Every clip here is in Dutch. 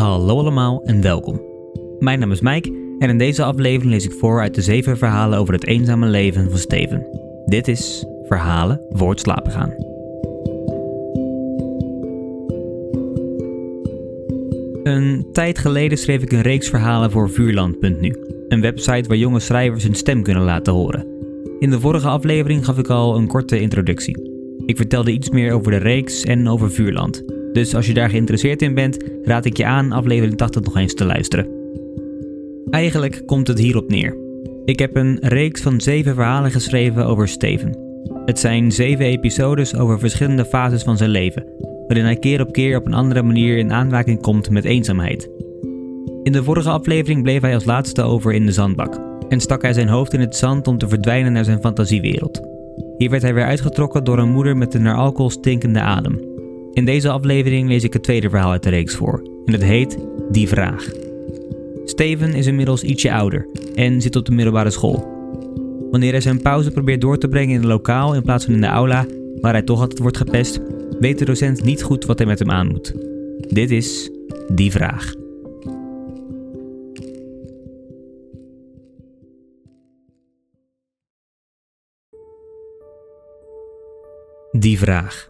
Hallo allemaal en welkom. Mijn naam is Mike en in deze aflevering lees ik voor uit de zeven verhalen over het eenzame leven van Steven. Dit is Verhalen voor het slapen gaan. Een tijd geleden schreef ik een reeks verhalen voor Vuurland.nu, een website waar jonge schrijvers hun stem kunnen laten horen. In de vorige aflevering gaf ik al een korte introductie. Ik vertelde iets meer over de reeks en over Vuurland. Dus als je daar geïnteresseerd in bent, raad ik je aan aflevering 80 nog eens te luisteren. Eigenlijk komt het hierop neer. Ik heb een reeks van zeven verhalen geschreven over Steven. Het zijn zeven episodes over verschillende fases van zijn leven, waarin hij keer op keer op een andere manier in aanraking komt met eenzaamheid. In de vorige aflevering bleef hij als laatste over in de zandbak en stak hij zijn hoofd in het zand om te verdwijnen naar zijn fantasiewereld. Hier werd hij weer uitgetrokken door een moeder met een naar alcohol stinkende adem. In deze aflevering lees ik het tweede verhaal uit de reeks voor en het heet Die Vraag. Steven is inmiddels ietsje ouder en zit op de middelbare school. Wanneer hij zijn pauze probeert door te brengen in een lokaal in plaats van in de aula, waar hij toch altijd wordt gepest, weet de docent niet goed wat hij met hem aan moet. Dit is Die Vraag. Die Vraag.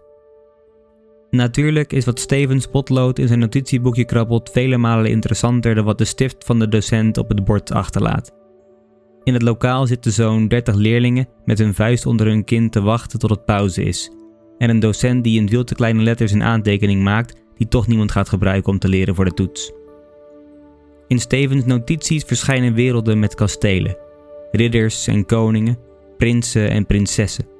Natuurlijk is wat Stevens potlood in zijn notitieboekje krabbelt vele malen interessanter dan wat de stift van de docent op het bord achterlaat. In het lokaal zitten zo'n 30 leerlingen met hun vuist onder hun kin te wachten tot het pauze is. En een docent die in veel te kleine letters een aantekening maakt die toch niemand gaat gebruiken om te leren voor de toets. In Stevens notities verschijnen werelden met kastelen, ridders en koningen, prinsen en prinsessen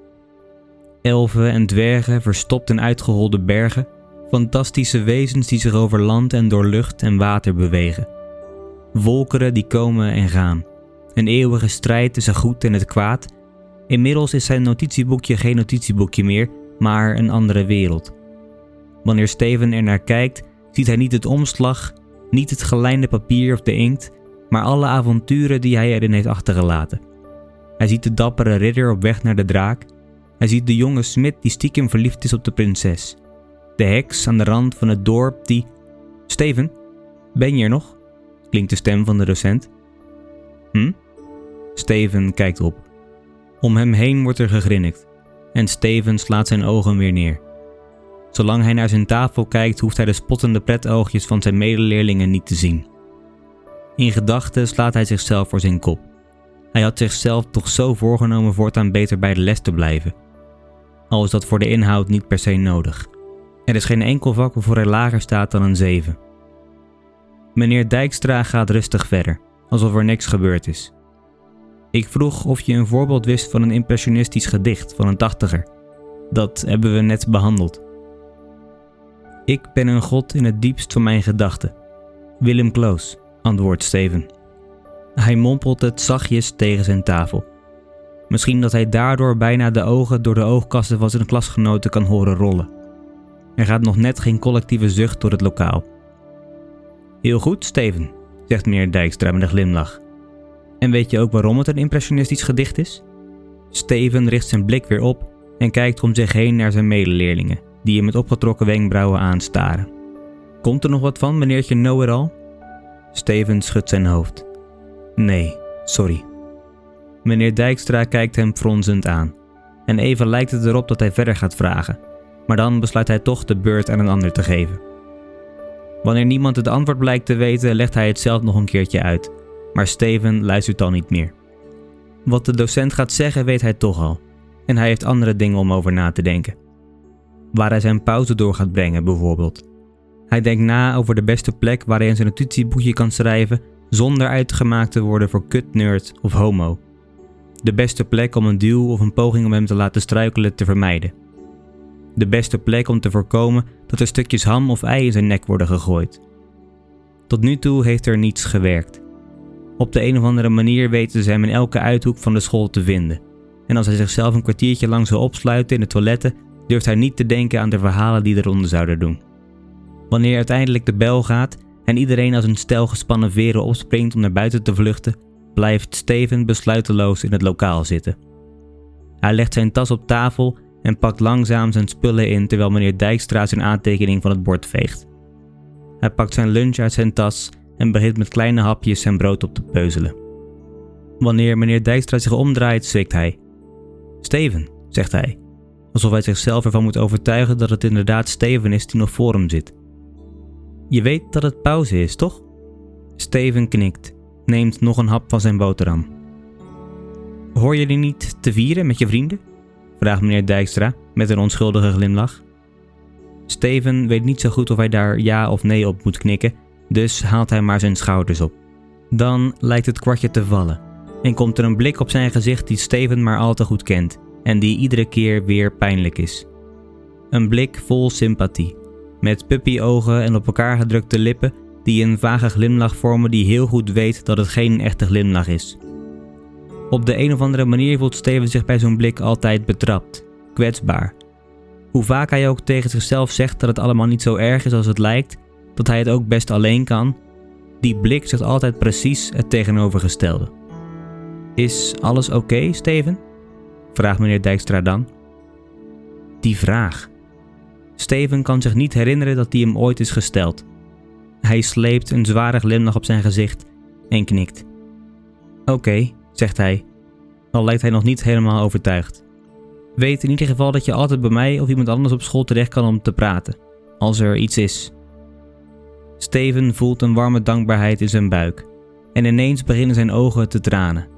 elfen en dwergen verstopt in uitgeholde bergen, fantastische wezens die zich over land en door lucht en water bewegen. Volkeren die komen en gaan. Een eeuwige strijd tussen goed en het kwaad. Inmiddels is zijn notitieboekje geen notitieboekje meer, maar een andere wereld. Wanneer Steven er naar kijkt, ziet hij niet het omslag, niet het gelijnde papier of de inkt, maar alle avonturen die hij erin heeft achtergelaten. Hij ziet de dappere ridder op weg naar de draak, hij ziet de jonge smid die stiekem verliefd is op de prinses. De heks aan de rand van het dorp die... Steven, ben je er nog? Klinkt de stem van de docent. Hm? Steven kijkt op. Om hem heen wordt er gegrinnikt en Steven slaat zijn ogen weer neer. Zolang hij naar zijn tafel kijkt, hoeft hij de spottende pretoogjes van zijn medeleerlingen niet te zien. In gedachten slaat hij zichzelf voor zijn kop. Hij had zichzelf toch zo voorgenomen voortaan beter bij de les te blijven al is dat voor de inhoud niet per se nodig. Er is geen enkel vak waarvoor hij lager staat dan een 7. Meneer Dijkstra gaat rustig verder, alsof er niks gebeurd is. Ik vroeg of je een voorbeeld wist van een impressionistisch gedicht van een tachtiger. Dat hebben we net behandeld. Ik ben een god in het diepst van mijn gedachten. Willem Kloos, antwoordt Steven. Hij mompelt het zachtjes tegen zijn tafel. Misschien dat hij daardoor bijna de ogen door de oogkassen van zijn klasgenoten kan horen rollen. Er gaat nog net geen collectieve zucht door het lokaal. Heel goed, Steven, zegt meneer Dijkstra met een glimlach. En weet je ook waarom het een impressionistisch gedicht is? Steven richt zijn blik weer op en kijkt om zich heen naar zijn medeleerlingen, die hem met opgetrokken wenkbrauwen aanstaren. Komt er nog wat van, meneertje Know-it-all? Steven schudt zijn hoofd. Nee, sorry. Meneer Dijkstra kijkt hem fronsend aan. En even lijkt het erop dat hij verder gaat vragen, maar dan besluit hij toch de beurt aan een ander te geven. Wanneer niemand het antwoord blijkt te weten, legt hij het zelf nog een keertje uit, maar Steven luistert dan niet meer. Wat de docent gaat zeggen, weet hij toch al, en hij heeft andere dingen om over na te denken. Waar hij zijn pauze door gaat brengen, bijvoorbeeld. Hij denkt na over de beste plek waar hij in zijn notitieboekje kan schrijven zonder uitgemaakt te worden voor kut, nerd of homo de beste plek om een duw of een poging om hem te laten struikelen te vermijden. De beste plek om te voorkomen dat er stukjes ham of ei in zijn nek worden gegooid. Tot nu toe heeft er niets gewerkt. Op de een of andere manier weten ze hem in elke uithoek van de school te vinden. En als hij zichzelf een kwartiertje lang zou opsluiten in de toiletten, durft hij niet te denken aan de verhalen die eronder zouden doen. Wanneer uiteindelijk de bel gaat en iedereen als een stel gespannen veren opspringt om naar buiten te vluchten, blijft Steven besluiteloos in het lokaal zitten. Hij legt zijn tas op tafel en pakt langzaam zijn spullen in terwijl meneer Dijkstra zijn aantekening van het bord veegt. Hij pakt zijn lunch uit zijn tas en begint met kleine hapjes zijn brood op te peuzelen. Wanneer meneer Dijkstra zich omdraait, zwikt hij. Steven, zegt hij, alsof hij zichzelf ervan moet overtuigen dat het inderdaad Steven is die nog voor hem zit. Je weet dat het pauze is, toch? Steven knikt, neemt nog een hap van zijn boterham. Hoor je die niet te vieren met je vrienden? vraagt meneer Dijkstra met een onschuldige glimlach. Steven weet niet zo goed of hij daar ja of nee op moet knikken, dus haalt hij maar zijn schouders op. Dan lijkt het kwartje te vallen en komt er een blik op zijn gezicht die Steven maar al te goed kent en die iedere keer weer pijnlijk is. Een blik vol sympathie, met puppyogen en op elkaar gedrukte lippen die een vage glimlach vormen die heel goed weet dat het geen echte glimlach is. Op de een of andere manier voelt Steven zich bij zo'n blik altijd betrapt, kwetsbaar. Hoe vaak hij ook tegen zichzelf zegt dat het allemaal niet zo erg is als het lijkt, dat hij het ook best alleen kan, die blik zegt altijd precies het tegenovergestelde. Is alles oké, Steven? vraagt meneer Dijkstra dan. Die vraag. Steven kan zich niet herinneren dat die hem ooit is gesteld. Hij sleept een zware glimlach op zijn gezicht en knikt. Oké, zegt hij, al lijkt hij nog niet helemaal overtuigd. Weet in ieder geval dat je altijd bij mij of iemand anders op school terecht kan om te praten, als er iets is. Steven voelt een warme dankbaarheid in zijn buik en ineens beginnen zijn ogen te tranen,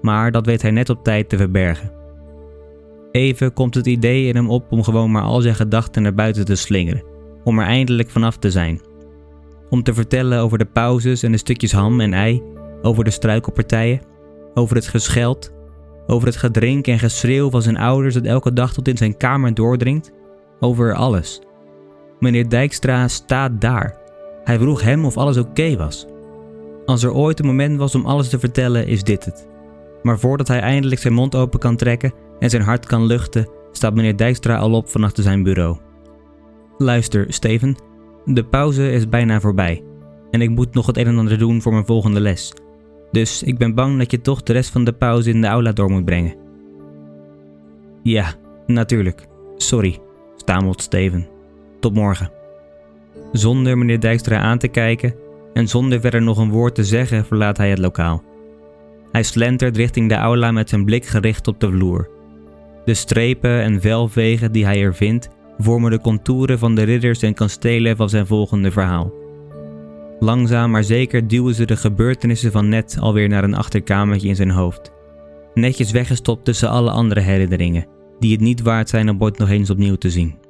maar dat weet hij net op tijd te verbergen. Even komt het idee in hem op om gewoon maar al zijn gedachten naar buiten te slingeren, om er eindelijk vanaf te zijn. Om te vertellen over de pauzes en de stukjes ham en ei, over de struikelpartijen, over het gescheld, over het gedrink en geschreeuw van zijn ouders dat elke dag tot in zijn kamer doordringt, over alles. Meneer Dijkstra staat daar. Hij vroeg hem of alles oké was. Als er ooit een moment was om alles te vertellen, is dit het. Maar voordat hij eindelijk zijn mond open kan trekken en zijn hart kan luchten, staat meneer Dijkstra al op van achter zijn bureau. Luister, Steven, de pauze is bijna voorbij en ik moet nog het een en ander doen voor mijn volgende les. Dus ik ben bang dat je toch de rest van de pauze in de aula door moet brengen. Ja, natuurlijk. Sorry, stamelt Steven. Tot morgen. Zonder meneer Dijkstra aan te kijken en zonder verder nog een woord te zeggen, verlaat hij het lokaal. Hij slentert richting de aula met zijn blik gericht op de vloer. De strepen en velvegen die hij er vindt, vormen de contouren van de ridders en kastelen van zijn volgende verhaal. Langzaam maar zeker duwen ze de gebeurtenissen van net alweer naar een achterkamertje in zijn hoofd. Netjes weggestopt tussen alle andere herinneringen, die het niet waard zijn om ooit nog eens opnieuw te zien.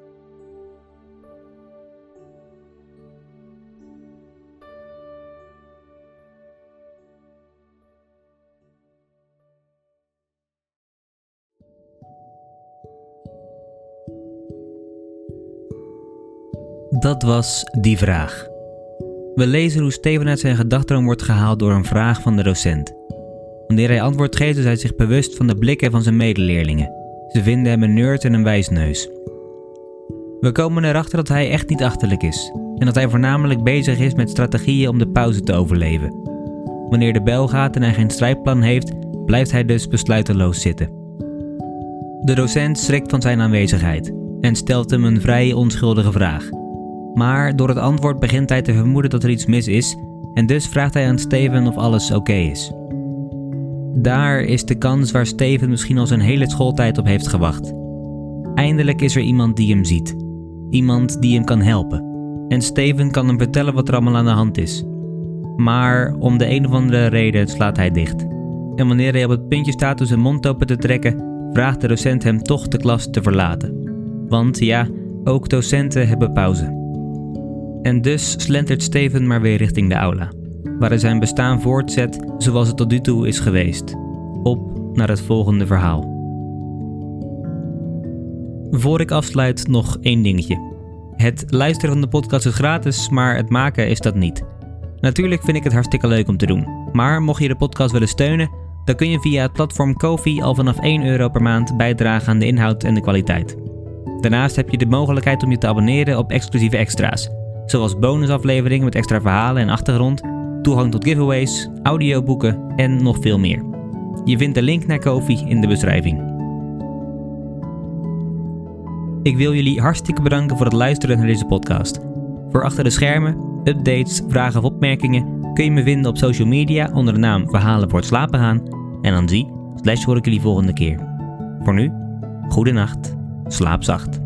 Dat was die vraag. We lezen hoe Steven uit zijn gedachteroom wordt gehaald door een vraag van de docent. Wanneer hij antwoord geeft, is hij zich bewust van de blikken van zijn medeleerlingen. Ze vinden hem een nerd en een wijsneus. We komen erachter dat hij echt niet achterlijk is en dat hij voornamelijk bezig is met strategieën om de pauze te overleven. Wanneer de bel gaat en hij geen strijdplan heeft, blijft hij dus besluiteloos zitten. De docent schrikt van zijn aanwezigheid en stelt hem een vrij onschuldige vraag. Maar door het antwoord begint hij te vermoeden dat er iets mis is en dus vraagt hij aan Steven of alles oké is. Daar is de kans waar Steven misschien al zijn hele schooltijd op heeft gewacht. Eindelijk is er iemand die hem ziet. Iemand die hem kan helpen. En Steven kan hem vertellen wat er allemaal aan de hand is. Maar om de een of andere reden slaat hij dicht. En wanneer hij op het puntje staat om zijn mond open te trekken, vraagt de docent hem toch de klas te verlaten. Want ja, ook docenten hebben pauze. En dus slentert Steven maar weer richting de aula, waar hij zijn bestaan voortzet zoals het tot nu toe is geweest. Op naar het volgende verhaal. Voor ik afsluit nog één dingetje. Het luisteren van de podcast is gratis, maar het maken is dat niet. Natuurlijk vind ik het hartstikke leuk om te doen. Maar mocht je de podcast willen steunen, dan kun je via het platform Kofi al vanaf 1 euro per maand bijdragen aan de inhoud en de kwaliteit. Daarnaast heb je de mogelijkheid om je te abonneren op exclusieve extra's, zoals bonusafleveringen met extra verhalen en achtergrond, toegang tot giveaways, audioboeken en nog veel meer. Je vindt de link naar Kofi in de beschrijving. Ik wil jullie hartstikke bedanken voor het luisteren naar deze podcast. Voor achter de schermen, updates, vragen of opmerkingen kun je me vinden op social media onder de naam Verhalen voor het slapen gaan. En dan zie, slash hoor ik jullie volgende keer. Voor nu, goede nacht, slaap zacht.